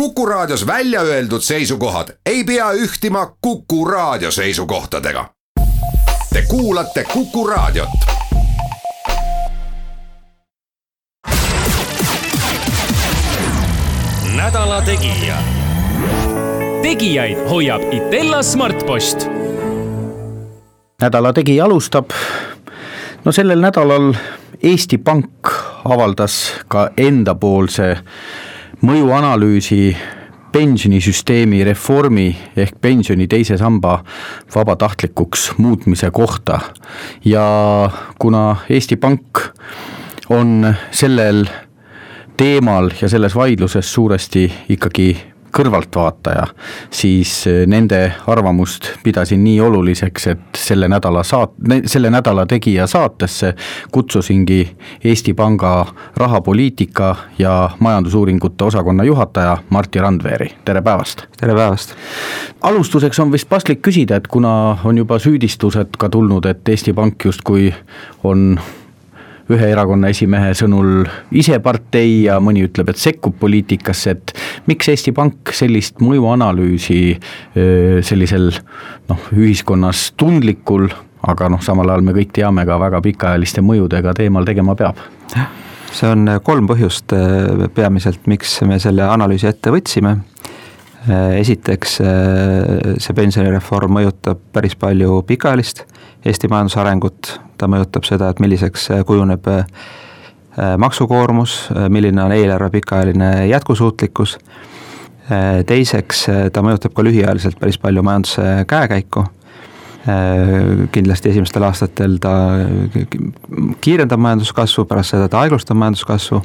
Kuku Raadios välja öeldud seisukohad ei pea ühtima Kuku Raadio seisukohtadega. Te kuulate Kuku Raadiot. nädala Tegija. tegijaid hoiab Itella Smartpost. nädala Tegija alustab. no sellel nädalal Eesti Pank avaldas ka endapoolse mõjuanalüüsi pensionisüsteemi reformi ehk pensioni teise samba vabatahtlikuks muutmise kohta. ja kuna Eesti Pank on sellel teemal ja selles vaidluses suuresti ikkagi kõrvaltvaataja, siis nende arvamust pidasin nii oluliseks, et selle nädala saat-, selle nädala Tegija saatesse kutsusingi Eesti Panga rahapoliitika ja majandusuuringute osakonna juhataja Martti Randveeri, tere päevast! tere päevast! alustuseks on vist paslik küsida, et kuna on juba süüdistused ka tulnud, et Eesti Pank justkui on ühe erakonna esimehe sõnul ise partei ja mõni ütleb, et sekkub poliitikasse, et miks Eesti Pank sellist mõjuanalüüsi sellisel noh, ühiskonnas tundlikul, aga noh, samal ajal me kõik teame ka väga pikaajaliste mõjudega teemal tegema peab? see on kolm põhjust peamiselt, miks me selle analüüsi ette võtsime esiteks see pensionireform mõjutab päris palju pikaajalist Eesti majanduse arengut, ta mõjutab seda, et milliseks kujuneb äh, maksukoormus, äh, milline on eelarve pikaajaline jätkusuutlikkus, äh, teiseks ta mõjutab ka lühiajaliselt päris palju majanduse käekäiku, kindlasti esimestel aastatel ta kiirendab majanduskasvu, pärast seda ta aeglustab majanduskasvu.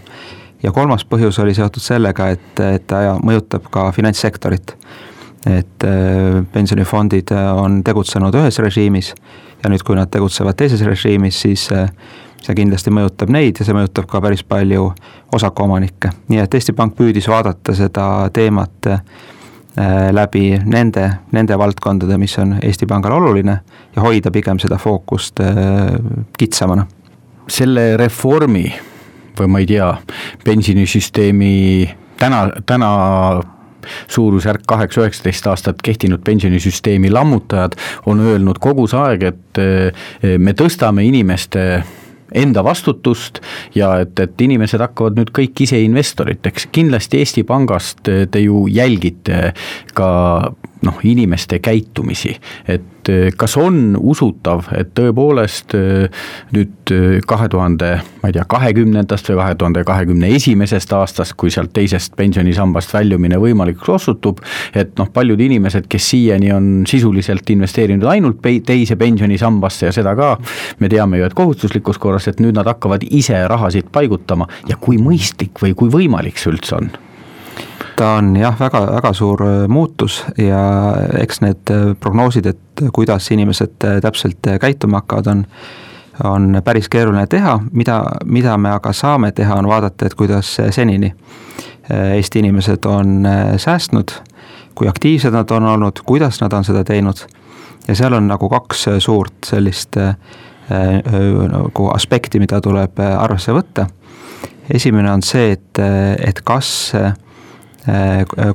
Ja kolmas põhjus oli seotud sellega, et, et ta mõjutab ka finantssektorit. Et pensionifondid on tegutsenud ühes režiimis ja nüüd, kui nad tegutsevad teises režiimis, siis äh, see kindlasti mõjutab neid ja see mõjutab ka päris palju osakuomanikke, nii et Eesti Pank püüdis vaadata seda teemat äh, läbi nende, nende valdkondade, mis on Eesti Pangale oluline ja hoida pigem seda fookust äh, kitsamana. selle reformi või ma ei tea, pensionisüsteemi täna, täna suurusjärk kaheksa-üheksateist aastat kehtinud pensionisüsteemi lammutajad on öelnud kogu see aeg, et eh, me tõstame inimeste enda vastutust ja et, et inimesed hakkavad nüüd kõik ise investoriteks, kindlasti Eesti Pangast te ju jälgite ka noh, inimeste käitumisi, et et kas on usutav, et tõepoolest nüüd kahe tuhande, ma ei tea, kahekümnendast või kahe tuhande kahekümne esimesest aastast, kui sealt teisest pensionisambast väljumine võimalikuks osutub, et noh, paljud inimesed, kes siiani on sisuliselt investeerinud ainult teise pensionisambasse ja seda ka, me teame ju, et kohustuslikus korras, et nüüd nad hakkavad ise rahasid paigutama. Ja kui mõistlik või kui võimalik see üldse on ta on jah, väga, väga suur äh, muutus ja eks need äh, prognoosid, et kuidas inimesed äh, täpselt käituma hakkavad, on on päris keeruline teha, mida, mida me aga saame teha, on vaadata, et kuidas senini Eesti inimesed on säästnud, kui aktiivsed nad on olnud, kuidas nad on seda teinud ja seal on nagu kaks suurt sellist nagu aspekti, mida tuleb arvesse võtta. esimene on see, et, et kas Äh,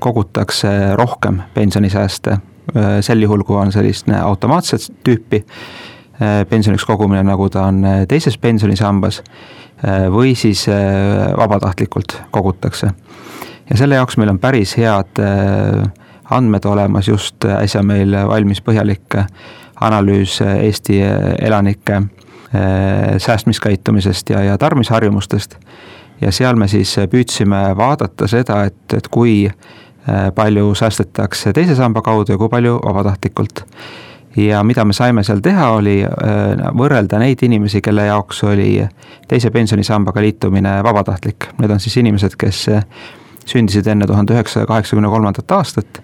kogutakse rohkem pensionisääste. Äh, sel juhul, kui on sellist automaatset tüüpi äh, pensioniks kogumine, nagu ta on teises pensionisambas, või siis vabatahtlikult kogutakse. ja selle jaoks meil on päris head andmed olemas, just äsja meil valmis põhjalik analüüs Eesti elanike säästmiskäitumisest ja, ja tarbimisharjumustest ja seal me siis püüdsime vaadata seda, et, et kui äh, palju säästetakse teise samba kaudu ja kui palju vabatahtlikult. ja mida me saime seal teha, oli äh, võrrelda neid inimesi, kelle jaoks oli teise pensionisambaga liitumine vabatahtlik, need on siis inimesed, kes sündisid enne tuhande üheksasaja kaheksakümne kolmandat aastat.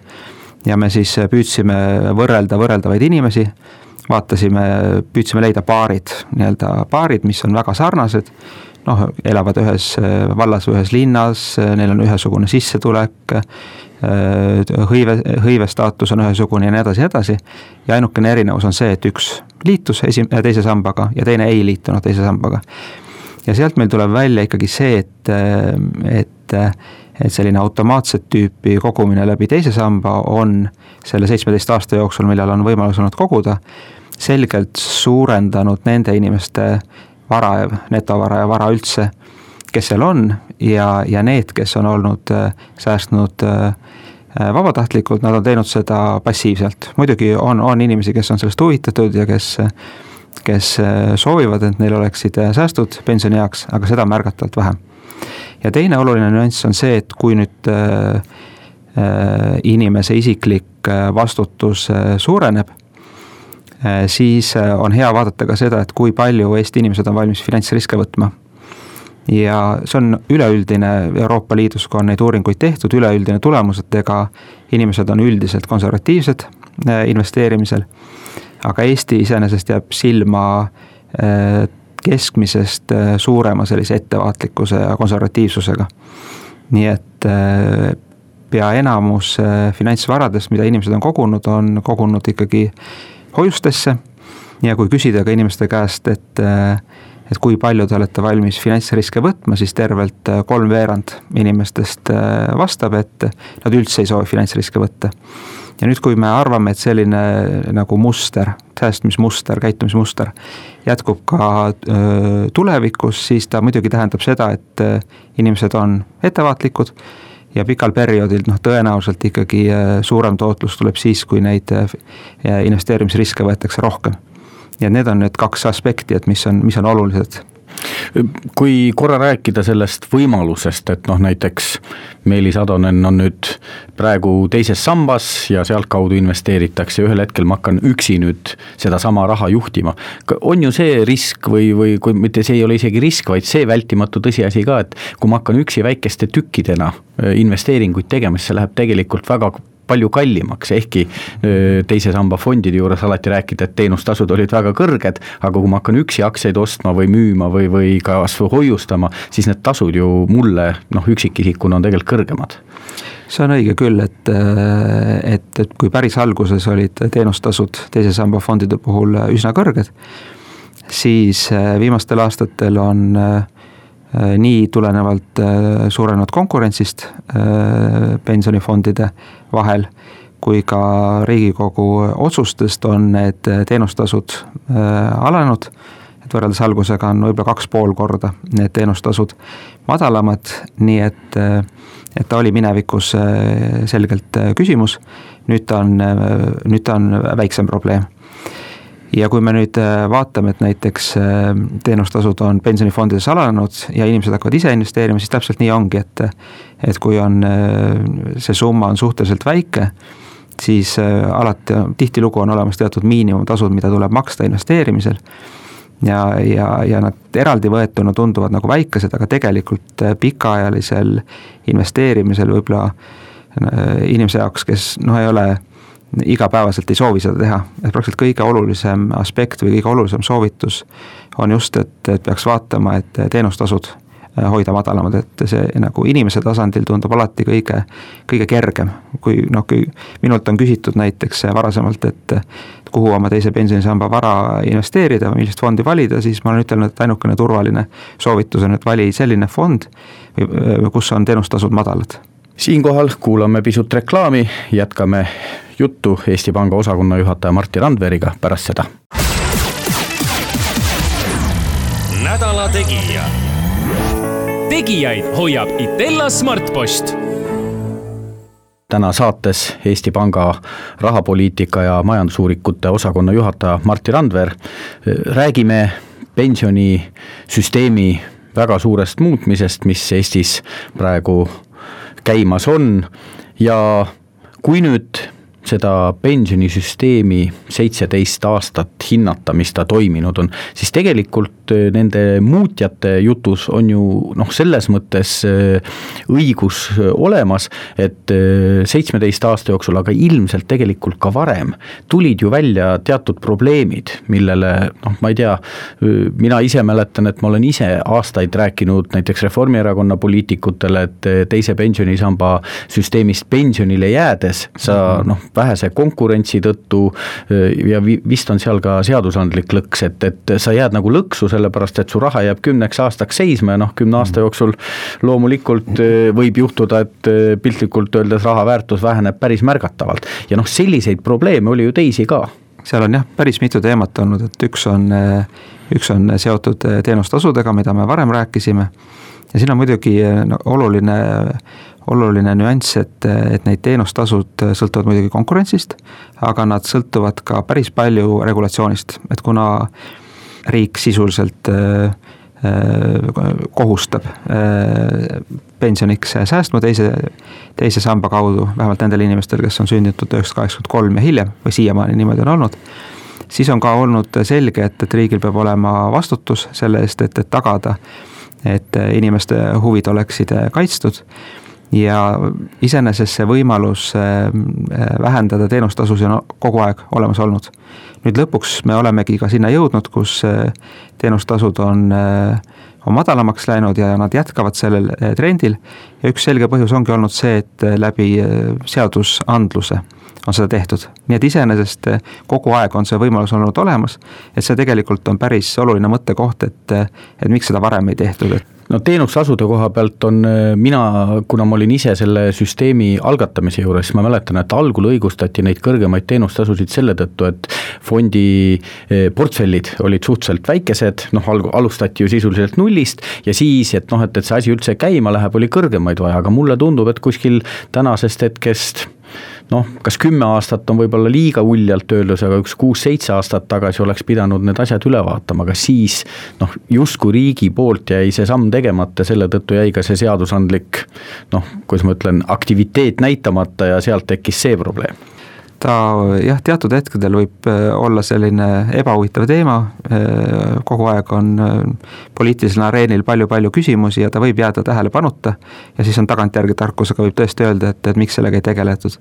ja me siis püüdsime võrrelda võrreldavaid inimesi, vaatasime, püüdsime leida paarid, nii-öelda paarid, mis on väga sarnased noh, elavad ühes äh, vallas või ühes linnas, äh, neil on ühesugune sissetulek, äh, hõive, hõivestaatus on ühesugune ja nii edasi ja nii edasi. ja ainukene erinevus on see, et üks liitus esi-, teise sambaga ja teine ei liitunud teise sambaga. ja sealt meil tuleb välja ikkagi see, et, et et selline automaatset tüüpi kogumine läbi teise samba on selle seitsmeteist aasta jooksul, millal on võimalus olnud koguda, selgelt suurendanud nende inimeste vara, netovara ja vara üldse, kes seal on ja, ja need, kes on olnud äh, säästnud äh, vabatahtlikult, nad on teinud seda passiivselt. muidugi on, on inimesi, kes on sellest huvitatud ja kes kes äh, soovivad, et neil oleksid säästud pensionieaks, aga seda märgatavalt vähem. ja teine oluline nüanss on see, et kui nüüd äh, inimese isiklik vastutus suureneb, siis on hea vaadata ka seda, et kui palju Eesti inimesed on valmis finantsriske võtma. ja see on üleüldine, Euroopa Liidus ka on neid uuringuid tehtud, üleüldine tulemus, et ega inimesed on üldiselt konservatiivsed investeerimisel aga Eesti iseenesest jääb silma äh, keskmisest äh, suurema sellise ettevaatlikkuse ja konservatiivsusega. nii et äh, pea enamus finantsvaradest, mida inimesed on kogunud, on kogunud ikkagi hoiustesse. ja kui küsida ka inimeste käest, et, et kui palju te olete valmis finantsriske võtma, siis tervelt kolmveerand inimestest vastab, et nad üldse ei soovi finantsriske võtta ja nüüd, kui me arvame, et selline nagu muster, säästmismuster, käitumismuster jätkub ka öö, tulevikus, siis ta muidugi tähendab seda, et inimesed on ettevaatlikud ja pikal perioodil noh, tõenäoliselt ikkagi suurem tootlus tuleb siis, kui neid investeerimisriske võetakse rohkem. ja need on need kaks aspekti, et mis on, mis on olulised kui korra rääkida sellest võimalusest, et noh, näiteks Meelis Atonen on nüüd praegu teises sambas ja sealtkaudu investeeritakse, ühel hetkel ma hakkan üksi nüüd sedasama raha juhtima. on ju see risk või, või kui mitte see ei ole isegi risk, vaid see vältimatu tõsiasi ka, et kui ma hakkan üksi väikeste tükkidena äh, investeeringuid tegema, siis see läheb tegelikult väga palju kallimaks, ehkki teise samba fondide juures alati rääkida, et teenustasud olid väga kõrged, aga kui ma hakkan üksi aktsiaid ostma või müüma või, või kas või hoiustama, siis need tasud ju mulle noh, üksikisikuna on tegelikult kõrgemad. See on õige küll, et, et, et kui päris alguses olid teenustasud teise samba fondide puhul üsna kõrged, siis viimastel aastatel on nii tulenevalt suurenenud konkurentsist pensionifondide vahel kui ka Riigikogu otsustest on need teenustasud äh, alanenud, et võrreldes algusega on võib-olla kaks pool korda need teenustasud madalamad, nii et, äh, et ta oli minevikus äh, selgelt küsimus, nüüd ta on, nüüd ta on väiksem probleem ja kui me nüüd vaatame, et näiteks teenustasud on pensionifondides alanenud ja inimesed hakkavad ise investeerima, siis täpselt nii ongi, et et kui on, see summa on suhteliselt väike, siis äh, alati, tihtilugu on olemas teatud miinimumtasud, mida tuleb maksta investeerimisel. ja, ja, ja nad eraldi võetuna tunduvad nagu väikesed, aga tegelikult äh, pikaajalisel investeerimisel võib-olla äh, inimese jaoks, kes noh, ei ole igapäevaselt ei soovi seda teha, et praktiliselt kõige olulisem aspekt või kõige olulisem soovitus on just, et, et peaks vaatama, et teenustasud Äh, hoida madalamad, et see nagu inimese tasandil tundub alati kõige, kõige kergem. kui noh, kui minult on küsitud näiteks varasemalt, et kuhu oma teise pensionisamba vara investeerida või millist fondi valida, siis ma olen ütelnud, et ainukene turvaline soovitus on, et vali selline fond, kus on teenustasud madalad siinkohal kuulame pisut reklaami, jätkame juttu Eesti Panga osakonna juhataja Martti Randveriga pärast seda. nädala Tegija tegijaid hoiab Itella Smartpost täna saates Eesti Panga rahapoliitika ja majandusuuringute osakonna juhataja Martti Randver. räägime pensionisüsteemi väga suurest muutmisest, mis Eestis praegu käimas on. Ja kui nüüd seda pensionisüsteemi seitseteist aastat hinnata, mis ta toiminud on, siis tegelikult äh, nende muutjate jutus on ju noh, selles mõttes äh, õigus äh, olemas, et seitsmeteist aasta jooksul, aga ilmselt tegelikult ka varem, tulid ju välja teatud probleemid, millele noh, ma ei tea, mina ise mäletan, et ma olen ise aastaid rääkinud näiteks Reformierakonna poliitikutele, et teise pensionisamba süsteemist pensionile jäädes sa noh, vähese konkurentsi tõttu ja vist on seal ka seadusandlik lõks, et, et sa jääd nagu lõksu, sellepärast et su raha jääb kümneks aastaks seisma ja noh, kümne aasta mm. jooksul loomulikult võib juhtuda, et piltlikult öeldes raha väärtus väheneb päris märgatavalt. ja noh, selliseid probleeme oli ju teisi ka seal on jah, päris mitu teemat olnud, et üks on, üks on seotud teenustasudega, mida me varem rääkisime. ja siin on muidugi no, oluline, oluline nüanss, et, et neid teenustasud sõltuvad muidugi konkurentsist, aga nad sõltuvad ka päris palju regulatsioonist, et kuna riik sisuliselt äh, kohustab äh, pensioniks säästma teise, teise samba kaudu, vähemalt nendel inimestel, kes on sündinud tuhat üheksasada kaheksakümmend kolm ja hiljem või siiamaani niimoodi on olnud. siis on ka olnud selge, et, et riigil peab olema vastutus selle eest, et, et tagada, et inimeste huvid oleksid kaitstud ja iseenesest see võimalus äh, vähendada teenustasusid on kogu aeg olemas olnud. nüüd lõpuks me olemegi ka sinna jõudnud, kus äh, teenustasud on äh, on madalamaks läinud ja nad jätkavad sellel trendil. ja üks selge põhjus ongi olnud see, et läbi seadusandluse on seda tehtud, nii et iseenesest kogu aeg on see võimalus olnud olemas. et see tegelikult on päris oluline mõttekoht, et, et miks seda varem ei tehtud, et no teenustasude koha pealt on äh, mina, kuna ma olin ise selle süsteemi algatamise juures, siis ma mäletan, et algul õigustati neid kõrgemaid teenustasusid selle tõttu, et fondi äh, portfellid olid suhteliselt väikesed, noh, alg-, alustati ju sisuliselt nullist ja siis, et noh, et, et see asi üldse käima läheb, oli kõrgemaid vaja, aga mulle tundub, et kuskil tänasest hetkest noh, kas kümme aastat on võib-olla liiga uljalt öeldud, aga üks kuus-seitse aastat tagasi oleks pidanud need asjad üle vaatama, aga siis noh, justkui riigi poolt jäi see samm tegemata, selle tõttu jäi ka see seadusandlik noh, kuidas ma ütlen, aktiviteet näitamata ja sealt tekkis see probleem ta jah, teatud hetkedel võib äh, olla selline ebahuvitav teema, äh, kogu aeg on äh, poliitilisel areenil palju-palju küsimusi ja ta võib jääda tähelepanuta ja siis on tagantjärgi tarkusega võib tõesti öelda, et, et miks sellega ei tegeletud.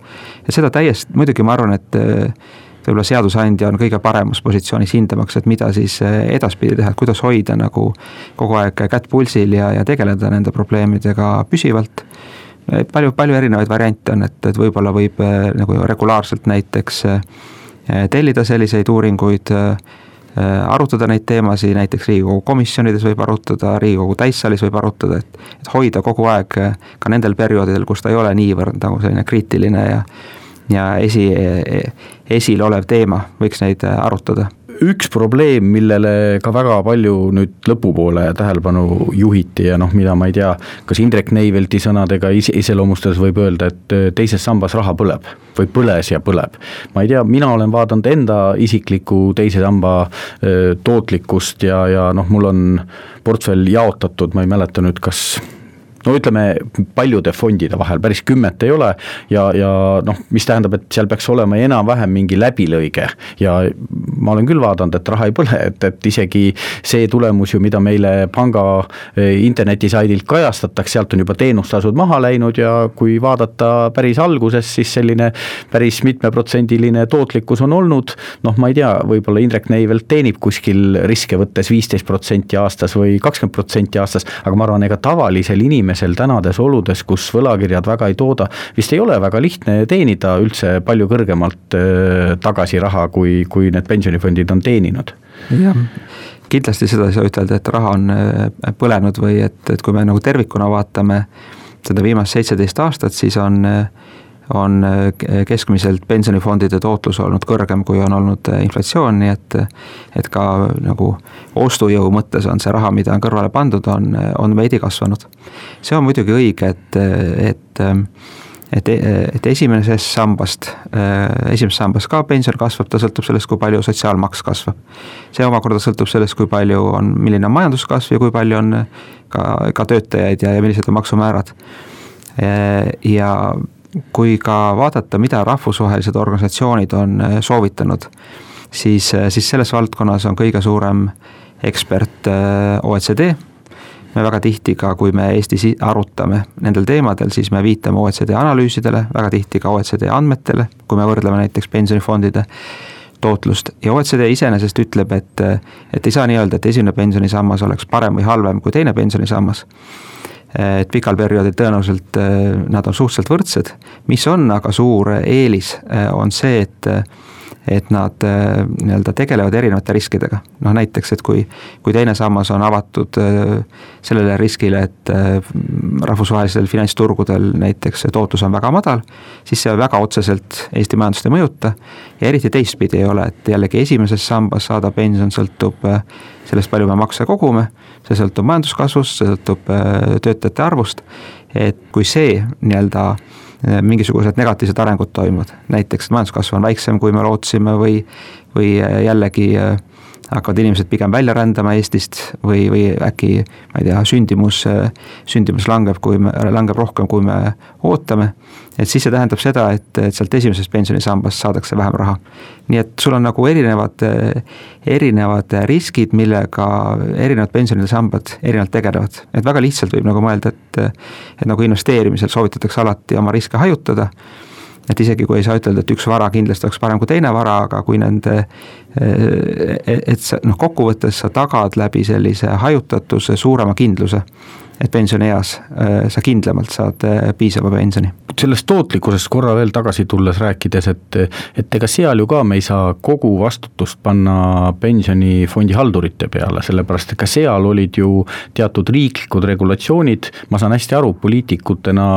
ja seda täiesti, muidugi ma arvan, et võib-olla seadusandja on kõige paremas positsioonis hindamaks, et mida siis edaspidi teha, et kuidas hoida nagu kogu aeg kätt pulsil ja, ja tegeleda nende probleemidega püsivalt palju, palju erinevaid variante on, et, et võib-olla võib äh, nagu regulaarselt näiteks äh, tellida selliseid uuringuid, äh, arutada neid teemasid, näiteks Riigikogu komisjonides võib arutada, Riigikogu täissaalis võib arutada, et, et hoida kogu aeg ka nendel perioodidel, kus ta ei ole niivõrd nagu selline kriitiline ja ja esi, esil olev teema, võiks neid arutada üks probleem, millele ka väga palju nüüd lõpupoole tähelepanu juhiti ja noh, mida ma ei tea, kas Indrek Neivelti sõnadega ise, iseloomustades võib öelda, et äh, teises sambas raha põleb või põles ja põleb. ma ei tea, mina olen vaadanud enda isiklikku teise samba äh, tootlikkust ja, ja noh, mul on portfell jaotatud, ma ei mäleta nüüd, kas no ütleme, paljude fondide vahel, päris kümmet ei ole ja, ja noh, mis tähendab, et seal peaks olema enam-vähem mingi läbilõige. Ja ma olen küll vaadanud, et raha ei põle, et, et isegi see tulemus ju, mida meile panga eh, internetisaidilt kajastatakse, sealt on juba teenustasud maha läinud ja kui vaadata päris alguses, siis selline päris mitmeprotsendiline tootlikkus on olnud, noh, ma ei tea, võib-olla Indrek Neivelt teenib kuskil riske võttes viisteist protsenti aastas või kakskümmend protsenti aastas, aga ma arvan, ega tavalisel inimesel inimesel tänades oludes, kus võlakirjad väga ei tooda, vist ei ole väga lihtne teenida üldse palju kõrgemalt äh, tagasi raha, kui, kui need pensionifondid on teeninud. jah, kindlasti seda ei saa ütelda, et raha on äh, põlenud või et, et kui me nagu tervikuna vaatame seda viimast seitseteist aastat, siis on äh, on äh, keskmiselt pensionifondide tootlus olnud kõrgem, kui on olnud äh, inflatsioon, nii et et ka nagu ostujõu mõttes on see raha, mida on kõrvale pandud, on, on veidi kasvanud. see on muidugi õige, et, et et, et esimesest sambast, esimeses sambas ka pension kasvab, ta sõltub sellest, kui palju sotsiaalmaks kasvab. see omakorda sõltub sellest, kui palju on, milline on majanduskasv ja kui palju on ka, ka töötajaid ja, ja millised on maksumäärad. ja kui ka vaadata, mida rahvusvahelised organisatsioonid on äh, soovitanud, siis, äh, siis selles valdkonnas on kõige suurem ekspert äh, OECD. me väga tihti ka, kui me Eestis arutame nendel teemadel, siis me viitame OECD analüüsidele, väga tihti ka OECD andmetele, kui me võrdleme näiteks pensionifondide tootlust ja OECD iseenesest ütleb, et, et ei saa nii öelda, et esimene pensionisammas oleks parem või halvem kui teine pensionisammas et pikal perioodil tõenäoliselt nad on suhteliselt võrdsed, mis on aga suur eelis, on see, et et nad äh, nii-öelda tegelevad erinevate riskidega. noh näiteks, et kui, kui teine sammas on avatud äh, sellele riskile, et äh, rahvusvahelistel finantsturgudel näiteks tootlus on väga madal, siis see väga otseselt Eesti majandust ei mõjuta. Ja eriti teistpidi ei ole, et jällegi esimeses sambas saadav pension sõltub sellest, palju me makse kogume, see sõltub majanduskasvust, see sõltub töötajate arvust, et kui see nii-öelda Äh, mingisugused negatiivsed arengud toimuvad, näiteks majanduskasv on väiksem, kui me lootsime või, või äh, jällegi äh, hakkavad inimesed pigem välja rändama Eestist või, või äkki ma ei tea, sündimus, sündimus langeb, kui me, langeb rohkem, kui me ootame. et siis see tähendab seda, et, et sealt esimesest pensionisambast saadakse vähem raha. nii et sul on nagu erinevad, erinevad riskid, millega erinevad pensionisambad erinevalt tegelevad, et väga lihtsalt võib nagu mõelda, et et nagu investeerimisel soovitatakse alati oma riske hajutada et isegi kui ei saa ütelda, et üks vara kindlasti oleks parem kui teine vara, aga kui nende, et sa noh, kokkuvõttes sa tagad läbi sellise hajutatuse suurema kindluse et pensionieas äh, sa kindlamalt saad äh, piisava pensioni. sellest tootlikkusest korra veel tagasi tulles rääkides, et, et ega seal ju ka me ei saa kogu vastutust panna pensionifondi haldurite peale, sellepärast et ka seal olid ju teatud riiklikud regulatsioonid, ma saan hästi aru, poliitikutena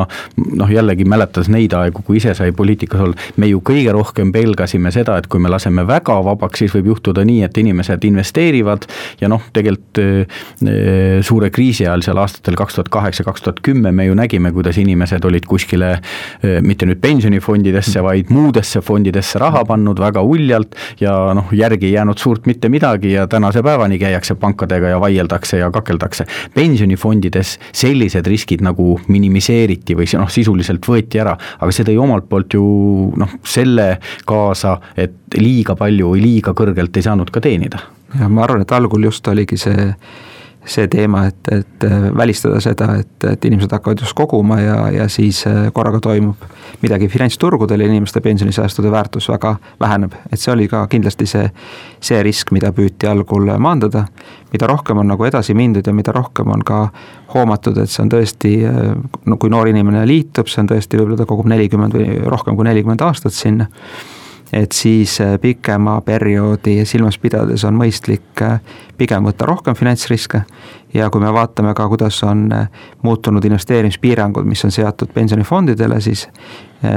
noh, jällegi mäletades neid aegu, kui ise sai poliitikas olla, me ju kõige rohkem pelgasime seda, et kui me laseme väga vabaks, siis võib juhtuda nii, et inimesed investeerivad ja noh, tegelikult äh, suure kriisi ajal seal aastatel aastatel kaks tuhat kaheksa, kaks tuhat kümme me ju nägime, kuidas inimesed olid kuskile mitte nüüd pensionifondidesse, vaid muudesse fondidesse raha pannud väga uljalt ja noh, järgi ei jäänud suurt mitte midagi ja tänase päevani käiakse pankadega ja vaieldakse ja kakeldakse. pensionifondides sellised riskid nagu minimiseeriti või noh, sisuliselt võeti ära, aga see tõi omalt poolt ju noh, selle kaasa, et liiga palju või liiga kõrgelt ei saanud ka teenida. jah, ma arvan, et algul just oligi see see teema, et, et äh, välistada seda, et, et inimesed hakkavad just koguma ja, ja siis äh, korraga toimub midagi finantsturgudel ja inimeste pensionisäästude väärtus väga väheneb, et see oli ka kindlasti see, see risk, mida püüti algul maandada. mida rohkem on nagu edasi mindud ja mida rohkem on ka hoomatud, et see on tõesti, äh, no kui noor inimene liitub, see on tõesti, võib-olla ta kogub nelikümmend või rohkem kui nelikümmend aastat sinna et siis äh, pikema perioodi silmas pidades on mõistlik äh, pigem võtta rohkem finantsriske. Ja kui me vaatame ka, kuidas on äh, muutunud investeerimispiirangud, mis on seatud pensionifondidele, siis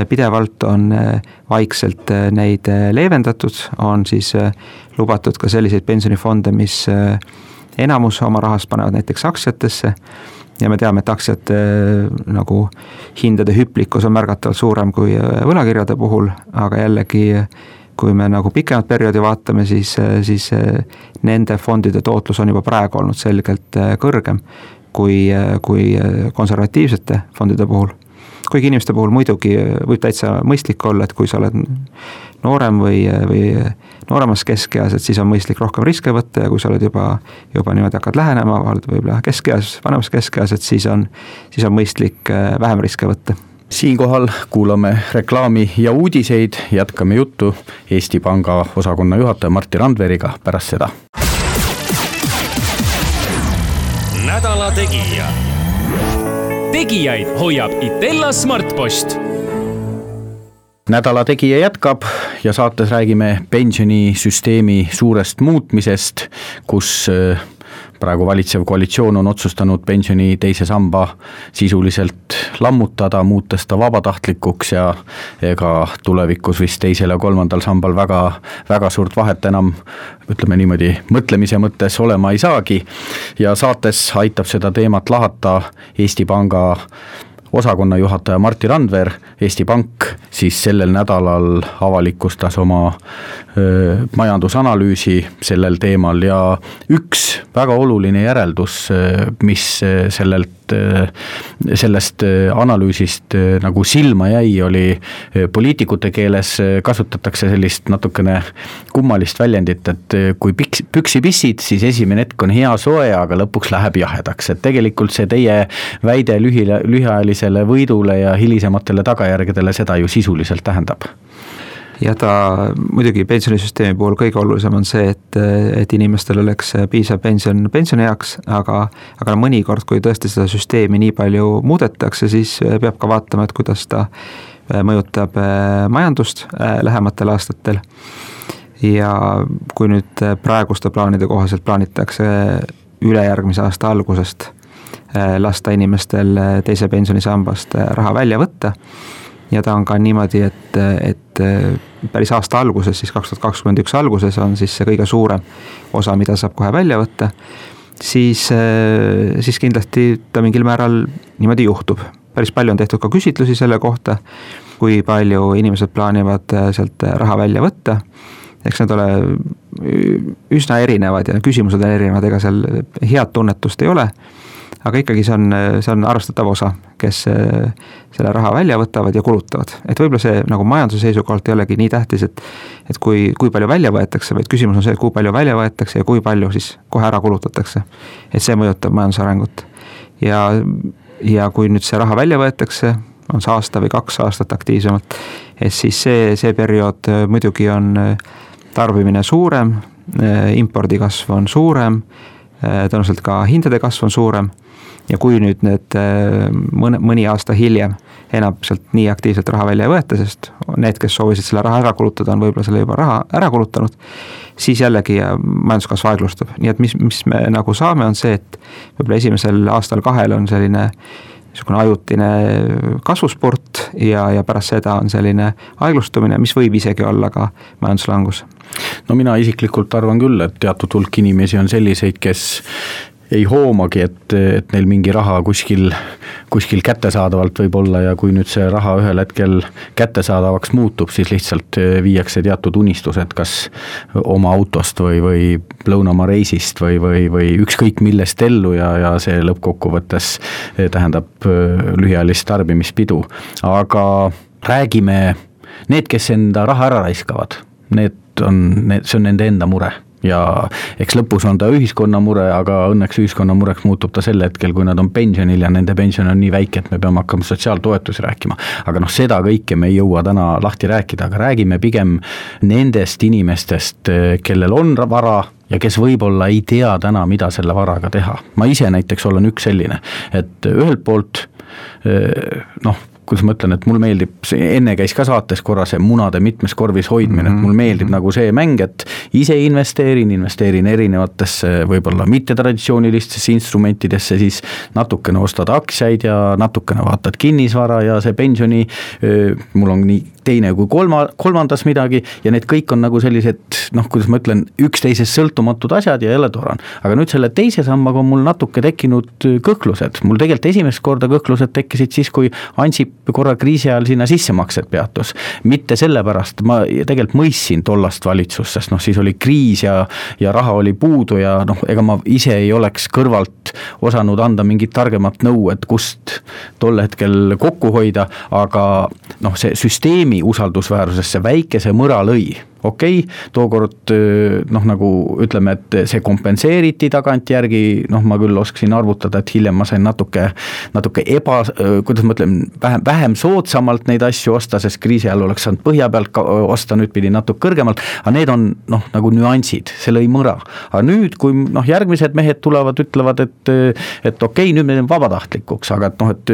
pidevalt on vaikselt neid leevendatud, on siis lubatud ka selliseid pensionifonde, mis enamus oma rahast panevad näiteks aktsiatesse ja me teame, et aktsiate nagu hindade hüplikkus on märgatavalt suurem kui äh, võlakirjade puhul, aga jällegi kui me nagu pikemat perioodi vaatame, siis, äh, siis äh, nende fondide tootlus on juba praegu olnud selgelt kõrgem kui, kui konservatiivsete fondide puhul. Kuigi inimeste puhul muidugi võib täitsa mõistlik olla, et kui sa oled noorem või, või nooremas keskeas, et siis on mõistlik rohkem riske võtta ja kui sa oled juba, juba niimoodi hakkad lähenema, oled võib-olla keskeas, vanemas keskeas, et siis on, siis on mõistlik äh, vähem riske võtta siinkohal kuulame reklaami ja uudiseid, jätkame juttu Eesti Panga osakonna juhataja Martti Randveriga pärast seda. nädala Tegija. Tegijaid hoiab Itella Smartpost. Nädala Tegija jätkab ja saates räägime pensionisüsteemi suurest muutmisest, kus äh, praegu valitsev koalitsioon on otsustanud pensioni teise samba sisuliselt lammutada, muutes ta vabatahtlikuks ja ega tulevikus vist teisel ja kolmandal sambal väga, väga suurt vahet enam ütleme niimoodi, mõtlemise mõttes olema ei saagi. ja saates aitab seda teemat lahata Eesti Panga osakonna juhataja Martti Randver, Eesti Pank, siis sellel nädalal avalikustas oma majandusanalüüsi sellel teemal ja üks väga oluline järeldus, mis sellelt, sellest analüüsist nagu silma jäi, oli poliitikute keeles kasutatakse sellist natukene kummalist väljendit, et kui piks, püksipissid, siis esimene hetk on hea soe, aga lõpuks läheb jahedaks, et tegelikult see teie väide lühile, lühiajalisele võidule ja hilisematele tagajärgedele seda ju sisuliselt tähendab ja ta muidugi pensionisüsteemi puhul kõige olulisem on see, et, et inimestel oleks piisav pension pensionieaks, aga, aga mõnikord, kui tõesti seda süsteemi nii palju muudetakse, siis peab ka vaatama, et kuidas ta mõjutab majandust lähematel aastatel. ja kui nüüd praeguste plaanide kohaselt plaanitakse ülejärgmise aasta algusest lasta inimestel teise pensionisambast raha välja võtta ja ta on ka niimoodi, et, et päris aasta alguses, siis kaks tuhat kakskümmend üks alguses on siis see kõige suurem osa, mida saab kohe välja võtta, siis, siis kindlasti ta mingil määral niimoodi juhtub. päris palju on tehtud ka küsitlusi selle kohta, kui palju inimesed plaanivad sealt raha välja võtta, eks need ole üsna erinevad ja küsimused on erinevad, ega seal head tunnetust ei ole. Aga ikkagi see on, see on arvestatav osa, kes eh, selle raha välja võtavad ja kulutavad. et võib-olla see nagu majanduse seisukohalt ei olegi nii tähtis, et et kui, kui palju välja võetakse, vaid küsimus on see, kui palju välja võetakse ja kui palju siis kohe ära kulutatakse. et see mõjutab majanduse arengut. ja, ja kui nüüd see raha välja võetakse, on see aasta või kaks aastat aktiivsemalt, et siis see, see periood eh, muidugi on eh, tarbimine suurem, impordi kasv on suurem, tõenäoliselt ka hindade kasv on suurem ja kui nüüd need äh, mõne, mõni aasta hiljem enam sealt nii aktiivselt raha välja ei võeta, sest need, kes soovisid selle raha ära kulutada, on võib-olla selle juba raha ära kulutanud, siis jällegi äh, majanduskasv aeglustub, nii et mis, mis me nagu saame, on see, et võib-olla esimesel aastal-kahel on selline niisugune ajutine kasvuspurt ja, ja pärast seda on selline aeglustumine, mis võib isegi olla ka majanduslangus. No mina isiklikult arvan küll, et teatud hulk inimesi on selliseid, kes ei hoomagi, et, et neil mingi raha kuskil, kuskil kättesaadavalt võib olla ja kui nüüd see raha ühel hetkel kättesaadavaks muutub, siis lihtsalt eh, viiakse teatud unistused, kas oma autost või, või lõunamaa reisist või, või, või ükskõik millest ellu ja, ja see lõppkokkuvõttes eh, tähendab eh, lühiajalist tarbimispidu, aga räägime, need, kes enda raha ära raiskavad, need on, need, see on nende enda mure ja eks lõpus on ta ühiskonna mure, aga õnneks ühiskonna mureks muutub ta sel hetkel, kui nad on pensionil ja nende pension on nii väike, et me peame hakkama sotsiaaltoetusi rääkima. aga noh, seda kõike me ei jõua täna lahti rääkida, aga räägime pigem nendest inimestest, kellel on vara ja kes võib-olla ei tea täna, mida selle varaga teha. ma ise näiteks olen üks selline, et ühelt poolt noh kuidas ma ütlen, et mulle meeldib, enne käis ka saates korra see munade mitmes korvis hoidmine mm, -hmm. et mulle mhm, meeldib mm -hmm. nagu see mäng, et ise investeerin, investeerin erinevatesse võib-olla mittetraditsioonilistesse instrumentidesse, siis natukene ostad aktsiaid ja natukene vaatad kinnisvara ja see pensioni, mul on nii teine kui kolma, kolmandas midagi ja need kõik on nagu sellised noh, kuidas ma ütlen, üksteisest sõltumatud asjad ja jälle tore on. aga nüüd selle teise sambaga on mul natuke tekkinud kõhklused, mul tegelikult esimest korda kõhklused tekkisid siis, kui Ansip korra kriisi ajal sinna sissemaksed peatus. mitte sellepärast, ma tegelikult mõistsin tollast valitsust, sest noh, siis oli kriis ja, ja raha oli puudu ja noh, ega ma ise ei oleks kõrvalt osanud anda mingit targemat nõu, et kust tol hetkel kokku hoida, aga noh, see süsteemi usaldusväärsusesse väikese mõra lõi okei okay,, tookord noh, nagu ütleme, et see kompenseeriti tagantjärgi, noh, ma küll oskasin arvutada, et hiljem ma sain natuke, natuke eba, kuidas ma ütlen, vähem, vähem soodsamalt neid asju osta, sest kriisi ajal oleks saanud põhja pealt osta, nüüd pidi natuke kõrgemalt, aga need on noh, nagu nüansid, see lõi mõra. aga nüüd, kui noh, järgmised mehed tulevad, ütlevad, et, et okei okay,, nüüd me teeme vabatahtlikuks, aga et noh, et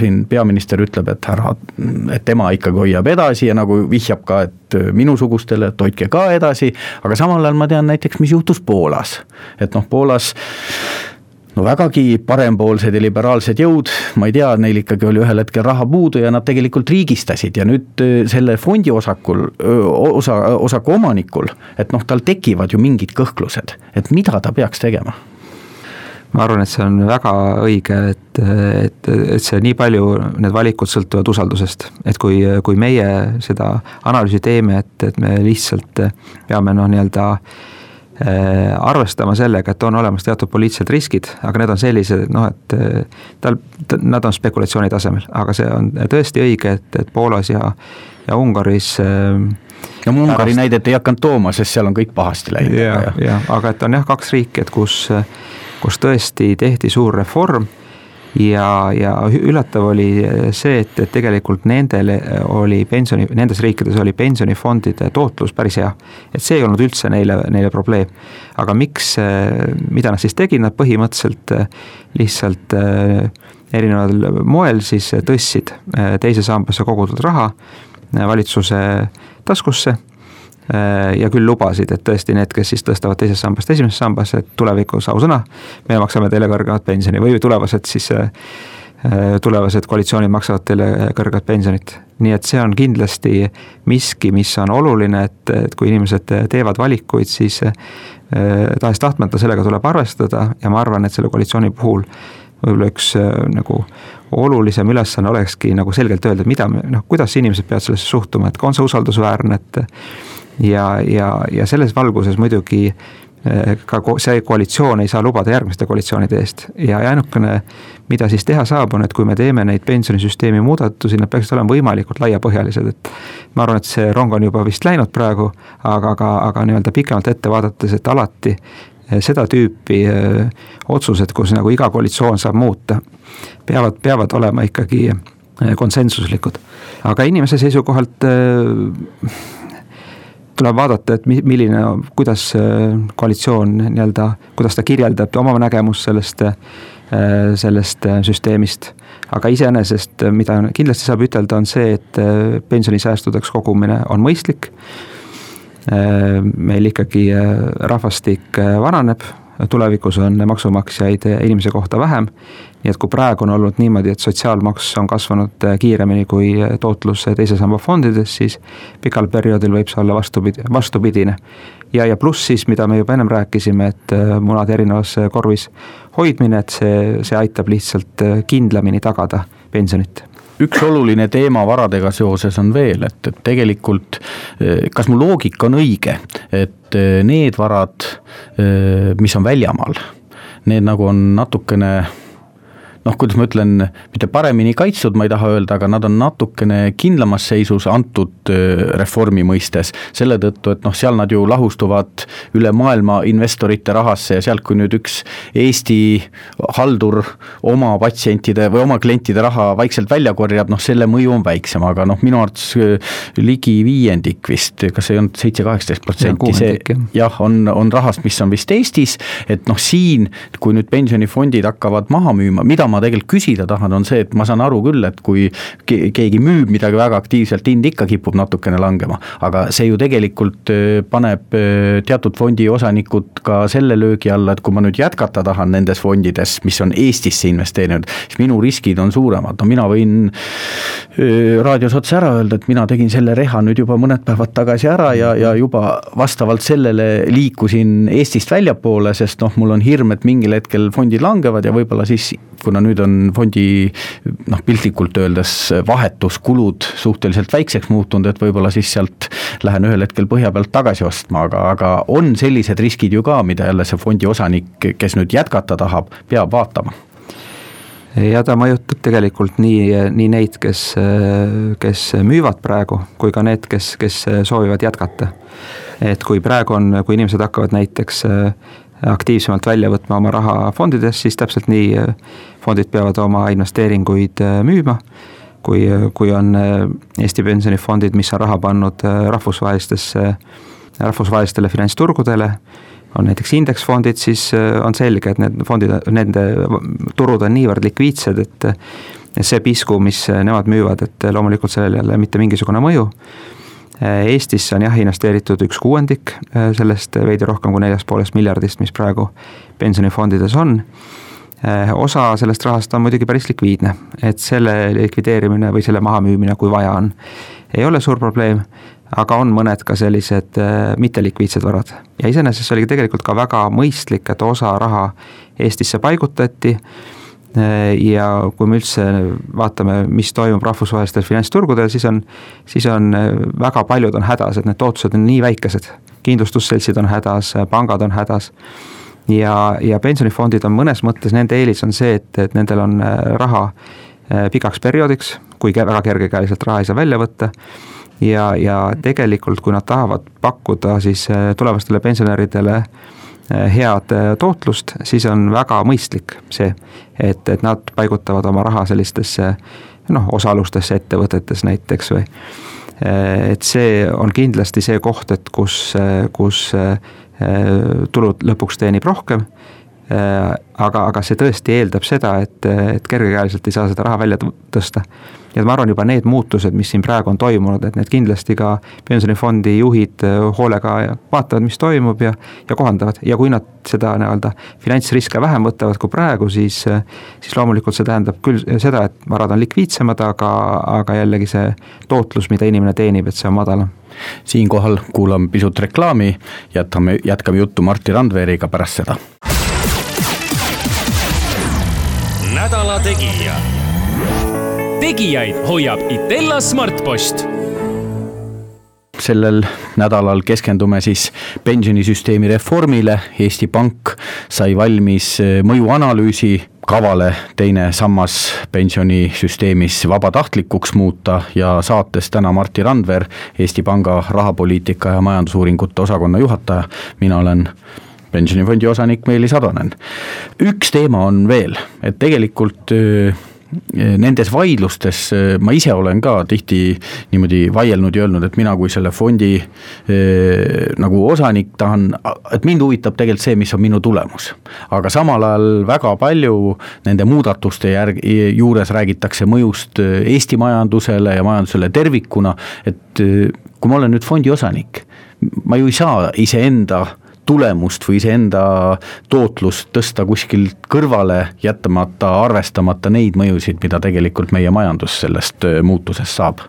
siin peaminister ütleb, et härra, et tema ikkagi hoiab edasi ja nagu vihjab ka, et minusugustele, et hoidke ka edasi, aga samal ajal ma tean näiteks, mis juhtus Poolas. et noh, Poolas no vägagi parempoolsed ja liberaalsed jõud, ma ei tea, neil ikkagi oli ühel hetkel raha puudu ja nad tegelikult riigistasid ja nüüd äh, selle fondi osakul, osa, osaku omanikul, et noh, tal tekivad ju mingid kõhklused, et mida ta peaks tegema ma arvan, et see on väga õige, et, et, et see nii palju, need valikud sõltuvad usaldusest. et kui, kui meie seda analüüsi teeme, et, et me lihtsalt peame noh, nii-öelda äh, arvestama sellega, et on olemas teatud poliitilised riskid, aga need on sellised, noh, et tal, nad on spekulatsiooni tasemel, aga see on tõesti õige, et, et Poolas ja, ja Ungaris äh, no ma Ungari näidet ei hakanud tooma, sest seal on kõik pahasti läinud. jah, aga et on jah, kaks riiki, et kus kus tõesti tehti suur reform ja, ja üllatav oli see, et, et tegelikult nendel oli pensioni, nendes riikides oli pensionifondide tootlus päris hea. et see ei olnud üldse neile, neile probleem. aga miks, mida nad siis tegid, nad põhimõtteliselt lihtsalt erineval moel siis tõstsid teise sambasse kogutud raha valitsuse taskusse Äh, ja küll lubasid, et tõesti need, kes siis tõstavad teisest sambast esimesse sambasse, et tulevikus ausõna, me maksame teile kõrgemat pensioni või tulevased siis äh, äh, tulevased koalitsioonid maksavad teile kõrget pensionit. nii et see on kindlasti miski, mis on oluline, et, et kui inimesed teevad valikuid, siis tahes-tahtmata sellega tuleb arvestada ja ma arvan, et selle koalitsiooni puhul võib-olla üks nagu olulisem ülesanne olekski nagu selgelt öelda, mida me, noh, kuidas inimesed peavad sellesse suhtuma, et on see usaldusväärne, et ja, ja, ja selles valguses muidugi eh, ka see koalitsioon ei saa lubada järgmiste koalitsioonide eest ja ainukene, mida siis teha saab, on, et kui me teeme neid pensionisüsteemi muudatusi, nad peaksid olema võimalikult laiapõhjalised, et ma arvan, et see rong on juba vist läinud praegu, aga, aga, aga nii-öelda pikemalt ette vaadates, et alati eh, seda tüüpi öö, eh, otsused, kus nagu iga koalitsioon saab muuta, peavad, peavad olema ikkagi konsensuslikud. aga inimese seisukohalt öö, tuleb vaadata, et milline, kuidas koalitsioon nii-öelda, kuidas ta kirjeldab oma nägemust sellest, sellest süsteemist. aga iseenesest, mida kindlasti saab ütelda, on see, et pensionisäästudeks kogumine on mõistlik. meil ikkagi rahvastik vananeb tulevikus on maksumaksjaid inimese kohta vähem. nii et kui praegu on olnud niimoodi, et sotsiaalmaks on kasvanud kiiremini kui tootlus teise samba fondides, siis pikal perioodil võib see olla vastupidi, vastupidine. ja, ja pluss siis, mida me juba ennem rääkisime, et munad erinevas korvis hoidmine, et see, see aitab lihtsalt kindlamini tagada pensionit üks oluline teema varadega seoses on veel, et, et tegelikult kas mu loogika on õige, et need varad, mis on väljamaal, need nagu on natukene noh, kuidas ma ütlen, mitte paremini kaitstud, ma ei taha öelda, aga nad on natukene kindlamas seisus antud reformi mõistes. selle tõttu, et noh, seal nad ju lahustuvad üle maailma investorite rahasse ja sealt, kui nüüd üks Eesti haldur oma patsientide või oma klientide raha vaikselt välja korjab, noh selle mõju on väiksem, aga noh, minu arvates ligi viiendik vist, kas ei olnud seitse, kaheksateist protsenti, see jah, on, on rahast, mis on vist Eestis, et noh, siin, kui nüüd pensionifondid hakkavad maha müüma, mida ma tegelikult küsida tahan, on see, et ma saan aru küll, et kui keegi müüb midagi väga aktiivselt, hind ikka kipub natukene langema. aga see ju tegelikult äh, paneb äh, teatud fondi osanikud ka selle löögi alla, et kui ma nüüd jätkata tahan nendes fondides, mis on Eestisse investeerinud, siis minu riskid on suuremad, no mina võin äh, raadios otse ära öelda, et mina tegin selle reha nüüd juba mõned päevad tagasi ära ja, ja juba vastavalt sellele liikusin Eestist väljapoole, sest noh, mul on hirm, et mingil hetkel fondid langevad ja võib-olla siis, kuna nüüd on fondi noh, piltlikult öeldes vahetuskulud suhteliselt väikseks muutunud, et võib-olla siis sealt lähen ühel hetkel põhja pealt tagasi ostma, aga, aga on sellised riskid ju ka, mida jälle see fondi osanik, kes nüüd jätkata tahab, peab vaatama ja ta mõjutab tegelikult nii, nii neid, kes, kes müüvad praegu, kui ka need, kes, kes soovivad jätkata. et kui praegu on, kui inimesed hakkavad näiteks aktiivsemalt välja võtma oma raha fondidest, siis täpselt nii äh, fondid peavad oma investeeringuid äh, müüma. kui, kui on äh, Eesti pensionifondid, mis on raha pannud rahvusvahelistesse, rahvusvahelistele finantsturgudele, on näiteks indeksfondid, siis on selge, et need fondid, nende turud on niivõrd likviidsed, et see pisku, mis nemad müüvad, et loomulikult sellel ei ole mitte mingisugune mõju Eestisse on jah investeeritud üks kuuendik äh, sellest veidi rohkem kui neljast poolest miljardist, mis praegu pensionifondides on. Äh, osa sellest rahast on muidugi päris likviidne, et selle likvideerimine või selle mahamüümine, kui vaja on, ei ole suur probleem aga on mõned ka sellised äh, mittelikviidsed varad ja iseenesest oli tegelikult ka väga mõistlik, et osa raha Eestisse paigutati ja kui me üldse vaatame, mis toimub rahvusvahelistel finantsturgudel, siis on, siis on väga paljud on hädas, et need tootlused on nii väikesed. kindlustusseltsid on hädas, pangad on hädas ja, ja pensionifondid on mõnes mõttes, nende eelis on see, et, et nendel on äh, raha äh, pikaks perioodiks, kui väga kergekäeliselt raha ei saa välja võtta. ja, ja tegelikult, kui nad tahavad pakkuda siis äh, tulevastele pensionäridele head tootlust, siis on väga mõistlik see, et, et nad paigutavad oma raha sellistesse noh, osalustesse ettevõtetes näiteks või et see on kindlasti see koht, et kus, kus tulud lõpuks teenib rohkem aga, aga see tõesti eeldab seda, et, et kergekäeliselt ei saa seda raha välja tõsta et ma arvan, juba need muutused, mis siin praegu on toimunud, et need kindlasti ka pensionifondi juhid äh, hoolega vaatavad, mis toimub ja, ja kohandavad. Ja kui nad seda nii-öelda finantsriske vähem võtavad kui praegu, siis, äh, siis loomulikult see tähendab küll seda, et varad on likviidsemad, aga, aga jällegi see tootlus, mida inimene teenib, et see on madalam. Siinkohal kuulame pisut reklaami, jätame, jätkame juttu Martti Randveriga pärast seda. nädala Tegija tegijaid hoiab Itella Smartpost. Sellel nädalal keskendume siis pensionisüsteemi reformile, Eesti Pank sai valmis eh, mõjuanalüüsi kavale teine sammas pensionisüsteemis vabatahtlikuks muuta ja saates täna Martti Randver, Eesti Panga rahapoliitika ja majandusuuringute osakonna juhataja, mina olen pensionifondi osanik Meelis Atonen. üks teema on veel, et tegelikult öö, nendes vaidlustes ma ise olen ka tihti niimoodi vaielnud ja öelnud, et mina kui selle fondi eh, nagu osanik tahan, et mind huvitab tegelikult see, mis on minu tulemus. aga samal ajal väga palju nende muudatuste järg, juures räägitakse mõjust Eesti majandusele ja majandusele tervikuna, et eh, kui ma olen nüüd fondi osanik, ma ju ei saa iseenda tulemust või iseenda tootlust tõsta kuskilt kõrvale, jätmata arvestamata neid mõjusid, mida tegelikult meie majandus sellest muutusest saab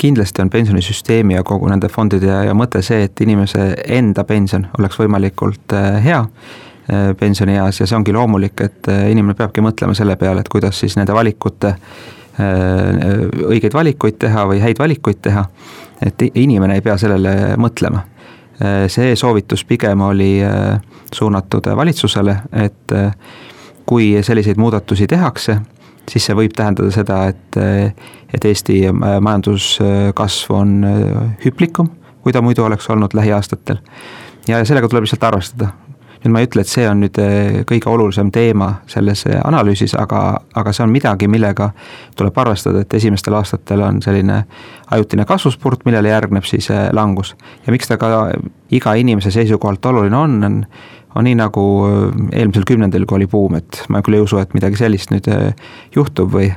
kindlasti on pensionisüsteemi ja kogu nende fondide ja, mõte see, et inimese enda pension oleks võimalikult hea pensionieas ja see ongi loomulik, et inimene peabki mõtlema selle peale, et kuidas siis nende valikute, õigeid valikuid teha või häid valikuid teha. et inimene ei pea sellele mõtlema see soovitus pigem oli äh, suunatud valitsusele, et äh, kui selliseid muudatusi tehakse, siis see võib tähendada seda, et, et Eesti majanduskasv on hüplikum, kui ta muidu oleks olnud lähiaastatel. ja sellega tuleb lihtsalt arvestada, nüüd ma ei ütle, et see on nüüd eh, kõige olulisem teema selles eh, analüüsis, aga, aga see on midagi, millega tuleb arvestada, et esimestel aastatel on selline ajutine kasvuspurt, millele järgneb siis eh, langus. ja miks ta ka iga inimese seisukohalt oluline on, on on nii nagu eelmisel kümnendil, kui oli buum, et ma küll ei usu, et midagi sellist nüüd juhtub või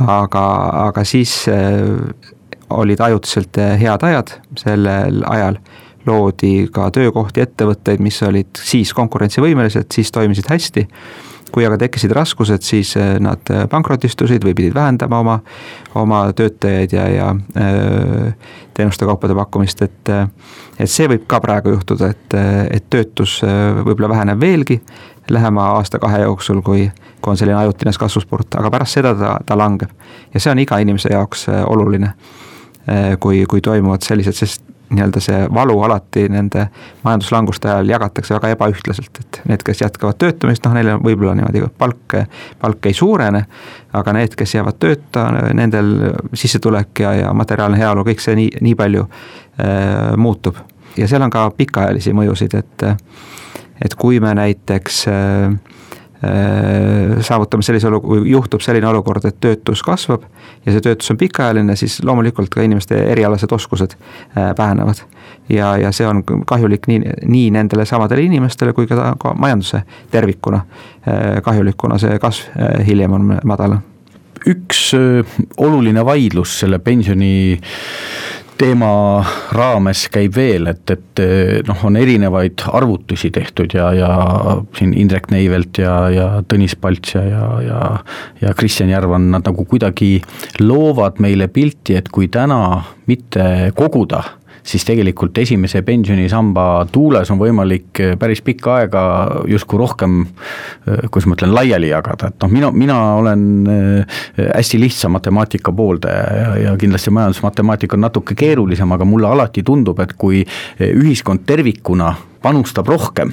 aga, aga siis olid ajutiselt head ajad sellel ajal loodi ka töökohti, ettevõtteid, mis olid siis konkurentsivõimelised, siis toimisid hästi. kui aga tekkisid raskused, siis eh, nad eh, pankrotistusid või pidid vähendama oma, oma töötajaid ja, ja eh, teenuste-kaupade pakkumist, et et see võib ka praegu juhtuda, et, et töötus võib-olla väheneb veelgi lähema aasta-kahe jooksul, kui, kui on selline ajutine kasvuspurt, aga pärast seda ta, ta langeb. ja see on iga inimese jaoks oluline, kui, kui toimuvad sellised, sest nii-öelda see valu alati nende majanduslanguste ajal jagatakse väga ebaühtlaselt, et need, kes jätkavad töötamist, noh, neil on võib-olla niimoodi palk, palk ei suurene. aga need, kes jäävad tööta, nendel sissetulek ja, ja materiaalne heaolu, kõik see nii, nii palju äh, muutub. ja seal on ka pikaajalisi mõjusid, et, et kui me näiteks äh, saavutame sellise olu-, juhtub selline olukord, et töötus kasvab ja see töötus on pikaajaline, siis loomulikult ka inimeste erialased oskused vähenevad. Äh, ja, ja see on kahjulik nii, nii nendele samadele inimestele kui ka, ka majanduse tervikuna äh, kahjulik, kuna see kasv hiljem on madalam üks oluline vaidlus selle pensioni teema raames käib veel, et, et noh, on erinevaid arvutusi tehtud ja, ja siin Indrek Neivelt ja, ja Tõnis Palts ja, ja, ja ja Kristjan Järvan, nad nagu kuidagi loovad meile pilti, et kui täna mitte koguda siis tegelikult esimese pensionisamba tuules on võimalik eh, päris pikka aega justkui rohkem, eh, kuidas ma ütlen, laiali jagada, et noh, mina, mina olen eh, hästi lihtsa matemaatika pooldaja ja, ja kindlasti majandusmatemaatika on natuke keerulisem, aga mulle alati tundub, et kui ühiskond tervikuna panustab rohkem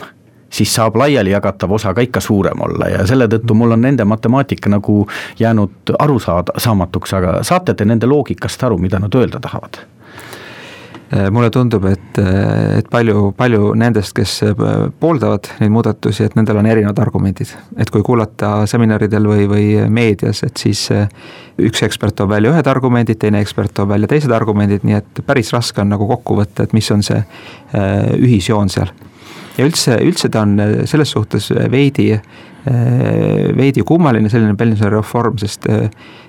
siis saab laialijagatav osa ka ikka suurem olla ja selle tõttu mul on nende matemaatika nagu jäänud arusaada, saamatuks, aga saate te nende loogikast aru, mida nad öelda tahavad? Äh, mulle tundub, et, äh, et palju, palju nendest, kes äh, pooldavad neid muudatusi, et nendel on erinevad argumendid. et kui kuulata seminaridel või, või meedias, et siis üks ekspert toob välja ühed argumendid, teine ekspert toob välja teised argumendid, nii et päris raske on nagu kokku võtta, et mis on see ühisjoon seal. ja üldse, üldse ta on selles suhtes veidi, veidi kummaline selline pensionireform, sest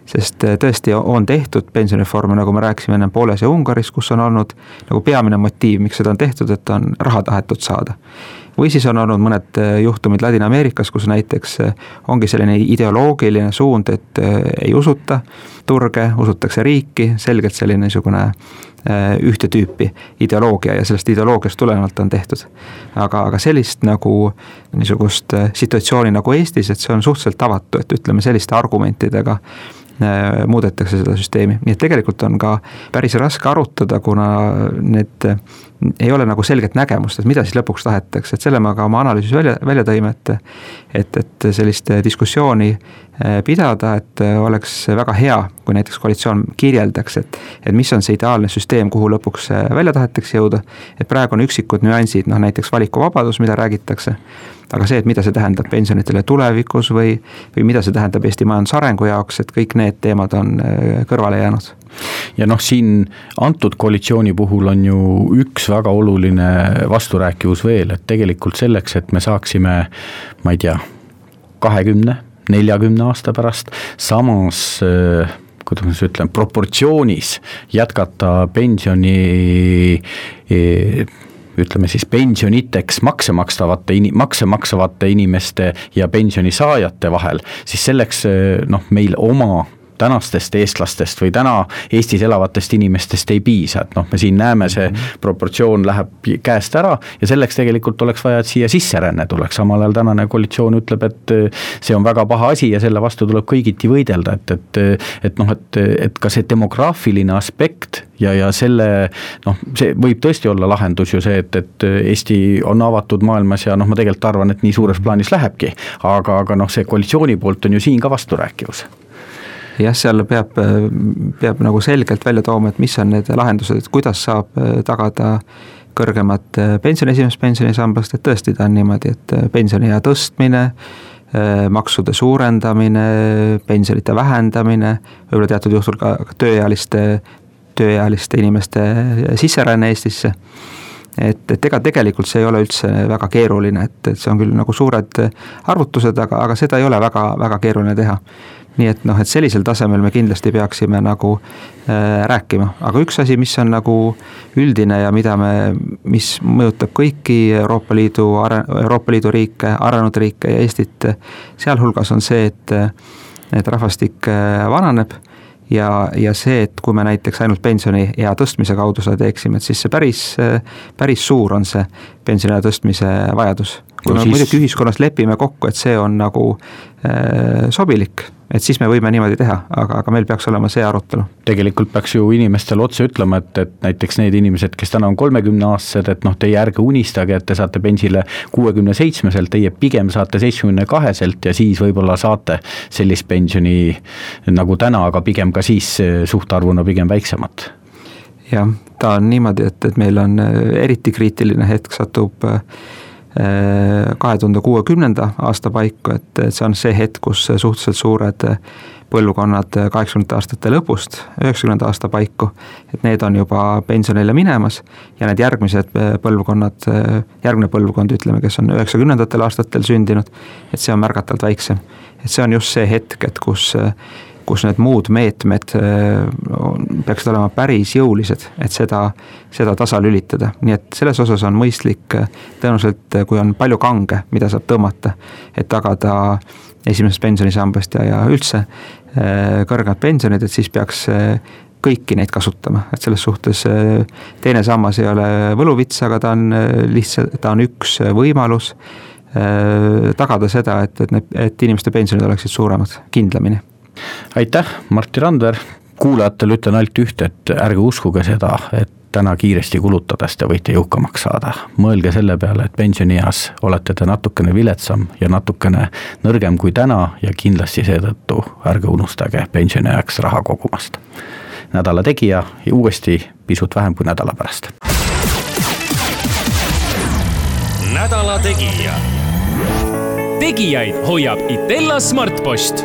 sest äh, tõesti on tehtud pensionireforme, nagu me rääkisime enne Pooles ja Ungaris, kus on olnud nagu peamine motiiv, miks seda on tehtud, et on raha tahetud saada. või siis on olnud mõned äh, juhtumid Ladina-Ameerikas, kus näiteks äh, ongi selline ideoloogiline suund, et ei usuta turge, usutakse riiki, selgelt selline niisugune ühte tüüpi ideoloogia ja sellest ideoloogiast tulenevalt on tehtud. aga, aga sellist nagu niisugust situatsiooni nagu Eestis, et see on suhteliselt tavatu, et ütleme selliste argumentidega muudetakse seda süsteemi, nii et tegelikult on ka päris raske arutada, kuna need ei ole nagu selget nägemust, et mida siis lõpuks tahetakse, et selle me ka oma analüüsis välja, välja tõime, et et, et sellist diskussiooni äh, pidada, et oleks väga hea, kui näiteks koalitsioon kirjeldaks, et et mis on see ideaalne süsteem, kuhu lõpuks äh, välja tahetakse jõuda, et praegu on üksikud nüansid, noh näiteks valikuvabadus, mida räägitakse, aga see, et mida see tähendab pensionitele tulevikus või, või mida see tähendab Eesti majanduse arengu jaoks, et kõik need teemad on äh, kõrvale jäänud. ja noh, siin antud koalitsiooni puhul on ju üks väga oluline vasturääkivus veel, et tegelikult selleks, et me saaksime, ma ei tea, kahekümne, neljakümne aasta pärast, samas äh, kuidas ma siis ütlen, proportsioonis jätkata pensioni ütleme siis pensioniteks makse makstavate, makse maksvate inimeste ja pensionisaajate vahel, siis selleks noh, meil oma tänastest eestlastest või täna Eestis elavatest inimestest ei piisa, et noh, me siin näeme, see mm -hmm. proportsioon läheb käest ära ja selleks tegelikult oleks vaja, et siia sisseränne tuleks, samal ajal tänane koalitsioon ütleb, et see on väga paha asi ja selle vastu tuleb kõigiti võidelda, et, et et noh, et, et ka see demograafiline aspekt ja, ja selle noh, see võib tõesti olla lahendus ju see, et, et Eesti on avatud maailmas ja noh, ma tegelikult arvan, et nii suures plaanis lähebki, aga, aga noh, see koalitsiooni poolt on ju siin ka vasturääkivus jah, seal peab, peab nagu selgelt välja tooma, et mis on need lahendused, et kuidas saab äh, tagada kõrgemat äh, pensioni esimesest pensionisambast, et tõesti ta on niimoodi, et äh, pensioniea tõstmine, maksude suurendamine, pensionite vähendamine, võib-olla teatud juhtul ka tööealiste, tööealiste inimeste sisseränne Eestisse. Et, et ega tegelikult see ei ole üldse väga keeruline, et, et see on küll nagu suured arvutused, aga, aga seda ei ole väga, väga keeruline teha nii et noh, et sellisel tasemel me kindlasti peaksime nagu äh, rääkima, aga üks asi, mis on nagu üldine ja mida me, mis mõjutab kõiki Euroopa Liidu, Euroopa Liidu riike, arenenud riike ja Eestit, sealhulgas on see, et, et rahvastik äh, vananeb ja, ja see, et kui me näiteks ainult pensioniea tõstmise kaudu seda teeksime, et siis see päris, päris suur on see pensioniea tõstmise vajadus. Kui no me siis... muidugi ühiskonnas lepime kokku, et see on nagu äh, sobilik et siis me võime niimoodi teha, aga, aga meil peaks olema see arutelu. tegelikult peaks ju inimestele otse ütlema, et, et näiteks need inimesed, kes täna on kolmekümneaastased, et noh, teie ärge unistage, et te saate pensile kuuekümne seitsmeselt, teie pigem saate seitsmekümne kaheselt ja siis võib-olla saate sellist pensioni nagu täna, aga pigem ka siis suhtarvuna pigem väiksemat jah, ta on niimoodi, et, et meil on eriti kriitiline hetk satub äh, kahe tuhande kuuekümnenda aasta paiku, et see on see hetk, kus suhteliselt suured põlvkonnad kaheksakümnendate aastate lõpust üheksakümnenda aasta paiku, et need on juba pensionile minemas ja need järgmised põlvkonnad, järgmine põlvkond, ütleme, kes on üheksakümnendatel aastatel sündinud, et see on märgatavalt väiksem. et see on just see hetk, et kus kus need muud meetmed äh, peaksid olema päris jõulised, et seda, seda tasalülitada, nii et selles osas on mõistlik äh, tõenäoliselt, äh, kui on palju kange, mida saab tõmmata, et tagada esimesest pensionisambast ja, ja üldse kõrgemad pensionid, et siis peaks kõiki neid kasutama, et selles suhtes teine sammas ei ole võluvits, aga ta on lihtsalt, ta on üks võimalus tagada seda, et, et need, et inimeste pensionid oleksid suuremad, kindlamini aitäh, Martti Randver, kuulajatele ütlen ainult ühte, et ärge uskuge seda, et täna kiiresti kulutades te võite jõukamaks saada. mõelge selle peale, et pensionieas olete te natukene viletsam ja natukene nõrgem kui täna ja kindlasti seetõttu ärge unustage pensioniajaks raha kogumast. nädala Tegija uuesti pisut vähem kui nädala pärast. nädala Tegija. tegijaid hoiab Itella Smartpost